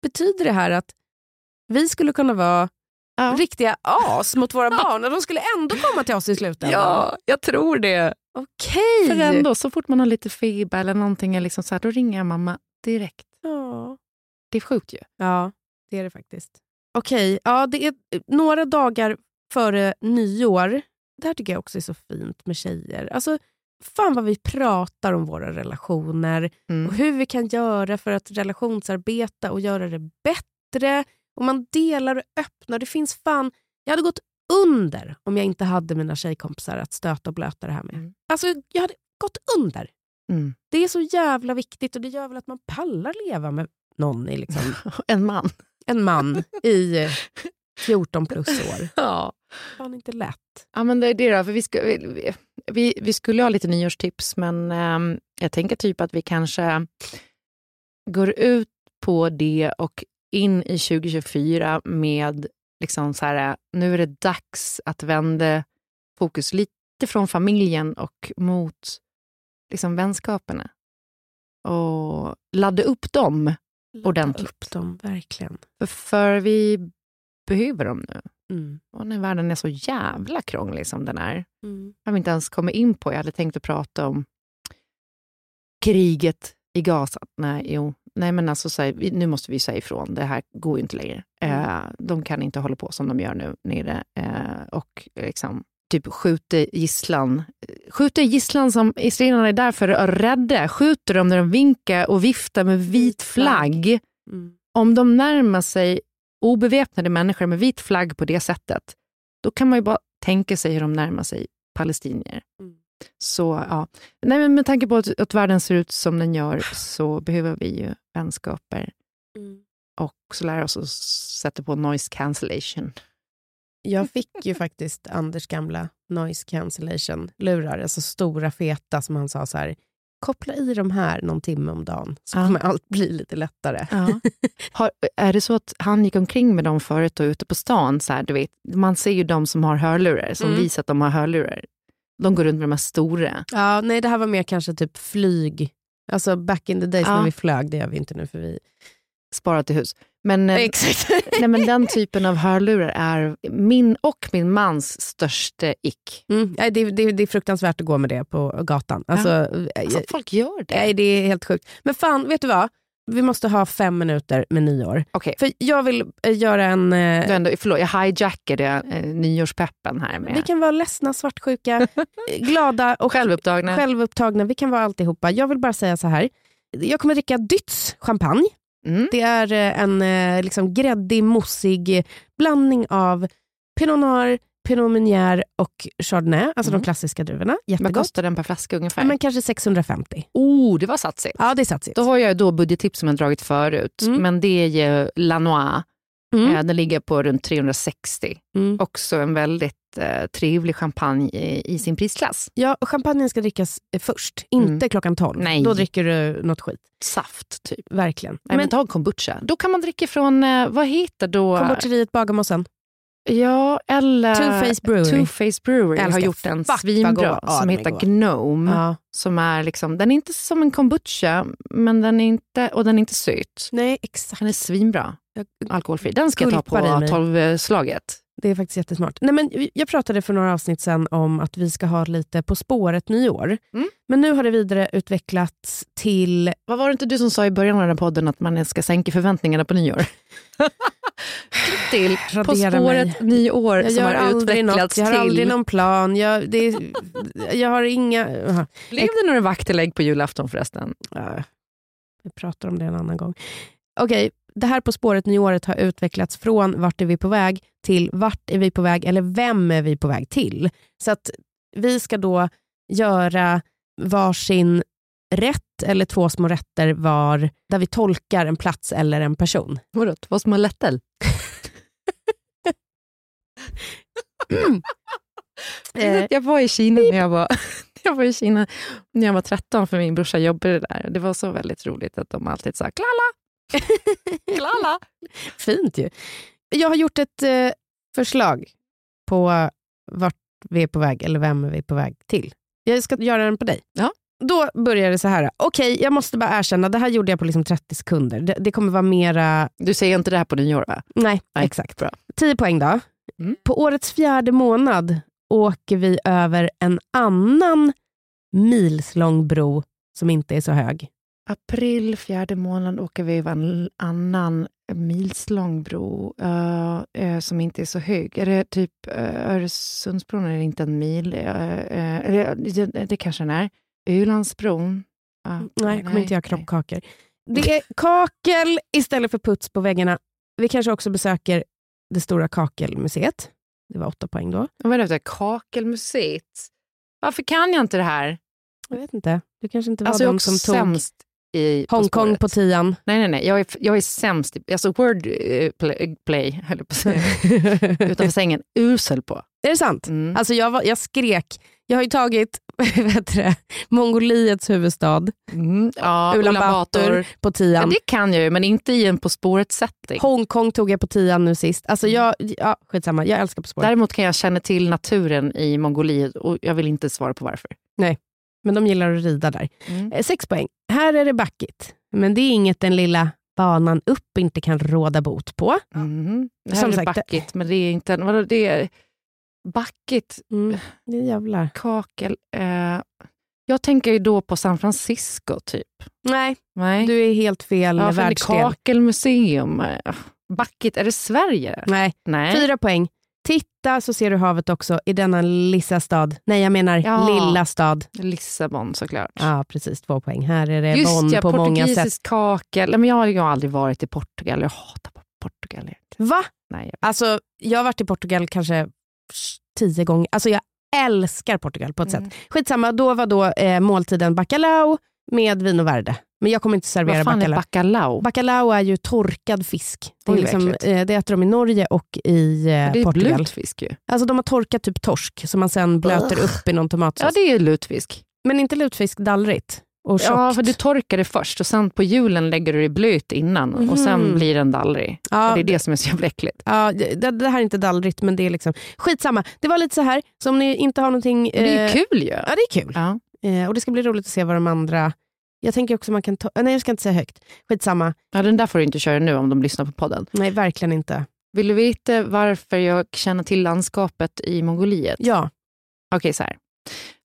betyder det här att vi skulle kunna vara Ja. riktiga as mot våra barn och de skulle ändå komma till oss i slutändan? Ja, jag tror det. Okej. För ändå, så fort man har lite feber eller någonting, är liksom så här, då ringer jag mamma direkt. Ja. Det är sjukt ju. ja, det är det faktiskt. Okej, ja, det är några dagar före nyår. Det här tycker jag också är så fint med tjejer. Alltså, fan vad vi pratar om våra relationer och Mm. hur vi kan göra för att relationsarbeta och göra det bättre. Och Man delar och öppnar. Det finns fan... Jag hade gått under om jag inte hade mina tjejkompisar att stöta och blöta det här med. Mm. Alltså, jag hade gått under. Mm. Det är så jävla viktigt och det gör väl att man pallar leva med någon i liksom, En man. en man i eh, 14 plus år. Ja. Fan inte lätt. Ja, men det är det då. För vi, ska, vi, vi, vi skulle ha lite nyårstips, men ehm, jag tänker typ att vi kanske går ut på det och in i 2024 med liksom så här, nu är det dags att vända fokus lite från familjen och mot liksom vänskaperna. Och ladda upp dem. Ladda Ordentligt. upp dem, verkligen. För, för vi behöver dem nu. Mm. Och när världen är så jävla krånglig som den är. Mm. har vi inte ens kommit in på. Jag hade tänkt att prata om kriget i Gaza. Nej, jo. Nej men alltså, så här, vi- nu måste vi säga ifrån. Det här går ju inte längre. Eh, de kan inte hålla på som de gör nu nere. Eh, och liksom typ skjuter gisslan. Skjuter gisslan som israelerna är där för att rädda. Skjuter dem när de vinkar och viftar med vit flagg. Mm. Om de närmar sig obeväpnade människor med vit flagg på det sättet, då kan man ju bara tänka sig hur de närmar sig palestinier. Mm. Så ja, Nej, men med tanke på att, att världen ser ut som den gör så behöver vi ju vänskaper Mm. och så lära oss att sätta på noise cancellation. Jag fick ju faktiskt Anders gamla noise cancellation-lurar, alltså stora feta som han sa så här, koppla i de här någon timme om dagen så Ja. kommer allt bli lite lättare. Ja. Har, är det så att han gick omkring med dem förut och ute på stan? Så här, du vet, man ser ju de som har hörlurar, som Mm. visar att de har hörlurar. De går runt med de här stora. Ja, nej, det här var mer kanske typ flyg. Alltså back in the days Ja. när vi flög, det gör vi inte nu för vi... Spara till hus. Men, eh, Exakt. nej, men den typen av hörlurar är min och min mans största ick. Mm, det, det, det är fruktansvärt att gå med det på gatan. Alltså, Alltså, eh, folk gör det. nej, det är helt sjukt. Men fan, vet du vad? Vi måste ha fem minuter med nyår. Okej, För jag vill eh, göra en... eh, ändå, förlåt, jag hijackade eh, nyårspeppen här med Vi kan vara ledsna, svartsjuka, glada och självupptagna. självupptagna. Vi kan vara alltihopa. Jag vill bara säga så här. Jag kommer dricka Dytz champagne. Mm. Det är eh, en eh, liksom gräddig, mossig blandning av Pinot Noir, Pinot Meunier och Chardonnay. Alltså Mm. de klassiska druvorna. Vad Jättegott. kostar den per flaska ungefär? Ja, men kanske 650. oh, det var satsigt. Ja, det är satsigt. Då har jag då budgettips som jag dragit förut, Mm. men det är ju Lanois. Mm. Eh, Den ligger på runt 360. Mm. Också en väldigt eh, trevlig champagne i, i sin prisklass. Ja, champagnen ska drickas eh, först, inte Mm. klockan 12. Nej. Då dricker du något skit. Saft, typ. Verkligen. Nej, men men ta en kombucha. Då kan man dricka från, eh, vad heter då? kombucheriet Bagarmossen. Ja, eller... Two Face Brewery. Two Face Brewery Älskar. har gjort en svinbra. Ja, som heter. Gnome. Ja. Som är liksom, den är inte som en kombucha, men den är inte, och den är inte söt. Nej, exakt. Den är svinbra. Alkoholfri. Den ska jag ta på mig. 12-slaget. Det är faktiskt jättesmart. Nej, men jag pratade för några avsnitt sen om att vi ska ha lite På spåret nyår. Mm. Men nu har det vidare utvecklats till... Vad var det inte du som sa i början av den podden att man ska sänka förväntningarna på nyår? till På spåret mig. nyår Jag som har utvecklats jag har till... aldrig någon plan. Jag, det, jag har inga... aha. Blev det några vaktelägg på julafton förresten? Ja, vi pratar om det en annan gång. Okej, det här På spåret nyåret har utvecklats från vart är vi på väg till vart är vi på väg eller vem är vi på väg till. Så att vi ska då göra varsin rätt eller två små rätter var där vi tolkar en plats eller en person. Vadå, vad som har lättel? Eh, Jag var i Kina när jag var, jag var i Kina när jag var 13 för min brorsa jobbade där. Det var så väldigt roligt att de alltid sa klala, klala. Fint ju. Jag har gjort ett eh, förslag på vart vi är på väg eller vem är vi på väg till. Jag ska göra den på dig. Ja. Då börjar det så här. Okej, jag måste bara erkänna, det här gjorde jag på liksom 30 sekunder. Det, det kommer vara mera... Du säger inte det här på nyår va? Nej, Nej, exakt. bra. 10 poäng då. Mm. På årets fjärde månad åker vi över en annan milslång bro som inte är så hög. April, fjärde månad, åker vi över en annan milslång bro eh, eh, som inte är så hög. Är det typ uh, Öresundsbron är det inte en mil? Uh, uh, det, det kanske den är. Ölandsbron? Ah, Nej, jag kommer inte göra nej. kroppkakor. Det är kakel istället för puts på väggarna. Vi kanske också besöker det stora kakelmuseet. Det var åtta poäng då. Vad är det Kakelmuseet? Varför kan jag inte det här? Jag vet inte. Du kanske inte var Alltså jag är de också som tog sämst i På Hongkong spåret. på tian. Nej, nej, nej. Jag är, jag är sämst. i- Alltså word eh, play, play höll jag på att säga. Utanför sängen. Usel på. är det sant? Mm. Alltså jag, var, jag skrek. Jag har ju tagit heter det, Mongoliets huvudstad, Mm. Ja, Ulan Bator på Ja, tian. det kan jag ju, men inte i en På spåret-setting. Hongkong tog jag på tian nu sist. Alltså Mm. jag, ja, skitsamma, jag älskar På spåret. Däremot kan jag känna till naturen i Mongoliet och jag vill inte svara på varför. Men de gillar att rida där. Mm. Eh, Sex poäng. Här är det backigt. Men det är inget den lilla banan upp inte kan råda bot på. Mhm. Det här är sagt, backigt, men det är inte... Vadå, det är backigt, Mm, det är jävlar. kakel. Eh, jag tänker ju då på San Francisco, typ. Nej, Nej. du är helt fel ja, det världsdel. kakelmuseum. Eh, Backigt, är det Sverige? Nej, Nej. fyra poäng. Titta så ser du havet också i denna lilla stad. Nej, jag menar Ja. lilla stad. Lissabon såklart. Ja, precis. Två poäng. Här är det Just Bonn ja, på många sätt. portugisisk kakel. Nej, Men jag har ju aldrig varit i Portugal. Jag hatar Portugal. Va? Nej, jag- Alltså, jag har varit i Portugal kanske tio gånger. Alltså, jag älskar Portugal på ett Mm. sätt. Skitsamma, då var då eh, måltiden bacalao med vin och värde. Men jag kommer inte servera bacalao. bacalao? Bacalao är ju torkad fisk. Det, är liksom, eh, det äter de i Norge och i eh, det är Portugal. lutfisk ju. Alltså de har torkat typ torsk som man sen blöter upp i någon tomatsås. Ja, det är lutfisk. Men inte lutfisk dallrigt och tjockt. Ja, för du torkar det först och sen på julen lägger du det blöt innan och sen Mhm. blir den dallrig. Ja, det är det som är så jävla äckligt. Ja, det, det här är inte dallrigt men det är liksom skitsamma. Det var lite så här, så om ni inte har någonting... Men det är eh, ju kul ju. Ja, det är kul. Ja. Eh, och det ska bli roligt att se vad de andra... Jag tänker också man kan ta... Nej, jag ska inte säga högt. Skitsamma. ja, den där får du inte köra nu om de lyssnar på podden. Nej, verkligen inte. Vill du veta varför jag känner till landskapet i Mongoliet? Ja. Okej, så här.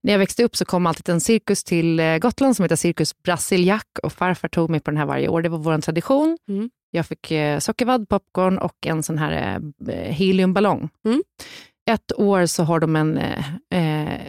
När jag växte upp så kom alltid en cirkus till eh, Gotland som heter Cirkus Brasiliac och farfar tog mig på den här varje år. Det var vår tradition. Mm. Jag fick eh, sockervadd, popcorn och en sån här eh, heliumballong. Mm. Ett år så har de en,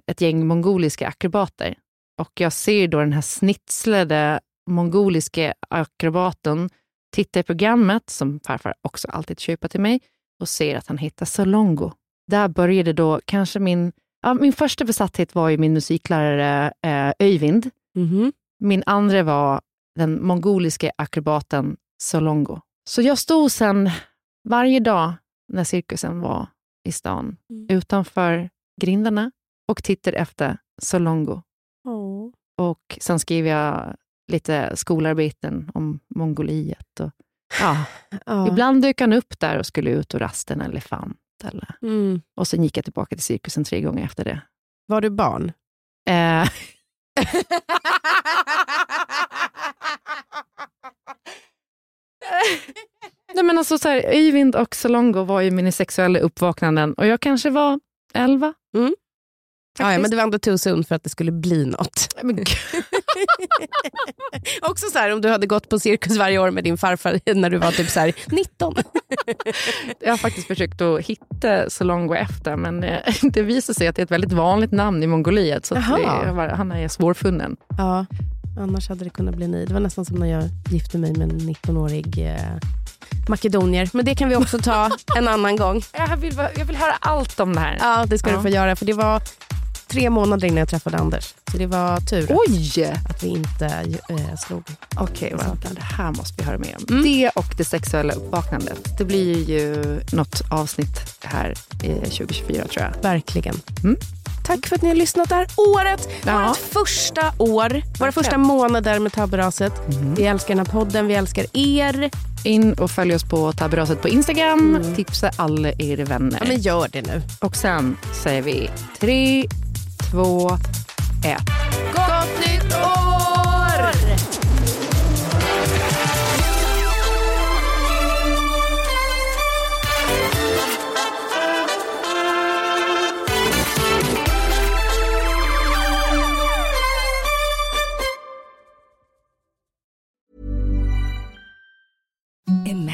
ett gäng mongoliska akrobater och jag ser då den här snitslade mongoliska akrobaten titta i programmet, som farfar också alltid köper till mig, och ser att han hittar Solongo. Där började då kanske min Ja, min första besatthet var ju min musiklärare eh, Öyvind. Mhm. Min andra var den mongoliska akrobaten Solongo. Så jag stod sen varje dag när cirkusen var i stan Mm. utanför grindarna och tittade efter Solongo. Åh. Och sen skrev jag lite skolarbeten om Mongoliet. Och, ja, Ja. Ibland dök han upp där och skulle ut och rasta en elefant. Eller, Mm. och sen gick jag tillbaka till cirkusen tre gånger efter det. Var du barn? Eh, Nej, men alltså, så här, Öyvind och Solongo var ju mina sexuella uppvaknanden och jag kanske var elva. Mm. Ja, men det var ändå too soon för att det skulle bli något. Men. Också så här, om du hade gått på cirkus varje år med din farfar när du var typ så här 19. Jag har faktiskt försökt att hitta Solongo efter, men eh, det visar sig att det är ett väldigt vanligt namn i Mongoliet. Så var- han är svårfunnen. Ja, annars hade det kunnat bli ni. Det var nästan som när jag gifte mig med en 19-årig eh, makedonier. Men det kan vi också ta en annan gång. Jag vill, jag vill höra allt om det här. Ja, det ska Ja. du få göra. För det var tre månader innan jag träffade Anders. Så det var tur Oj! att vi inte äh, slog. Okej, vänta. Det här måste vi höra mer om. Mm. Det och det sexuella uppvaknandet. Det blir ju något avsnitt här i 2024 tror jag. Verkligen. Mm. Tack för att ni har lyssnat det här året. Ja. Vårt första år. Våra första månader med Tabberaset. Vi älskar den här podden. Vi älskar er. In och följ oss på Tabberaset på Instagram. Mm. Tipsa alla era vänner. Ja, men gör det nu. Och sen säger vi tre, två, ett. Gott nytt år! Imagine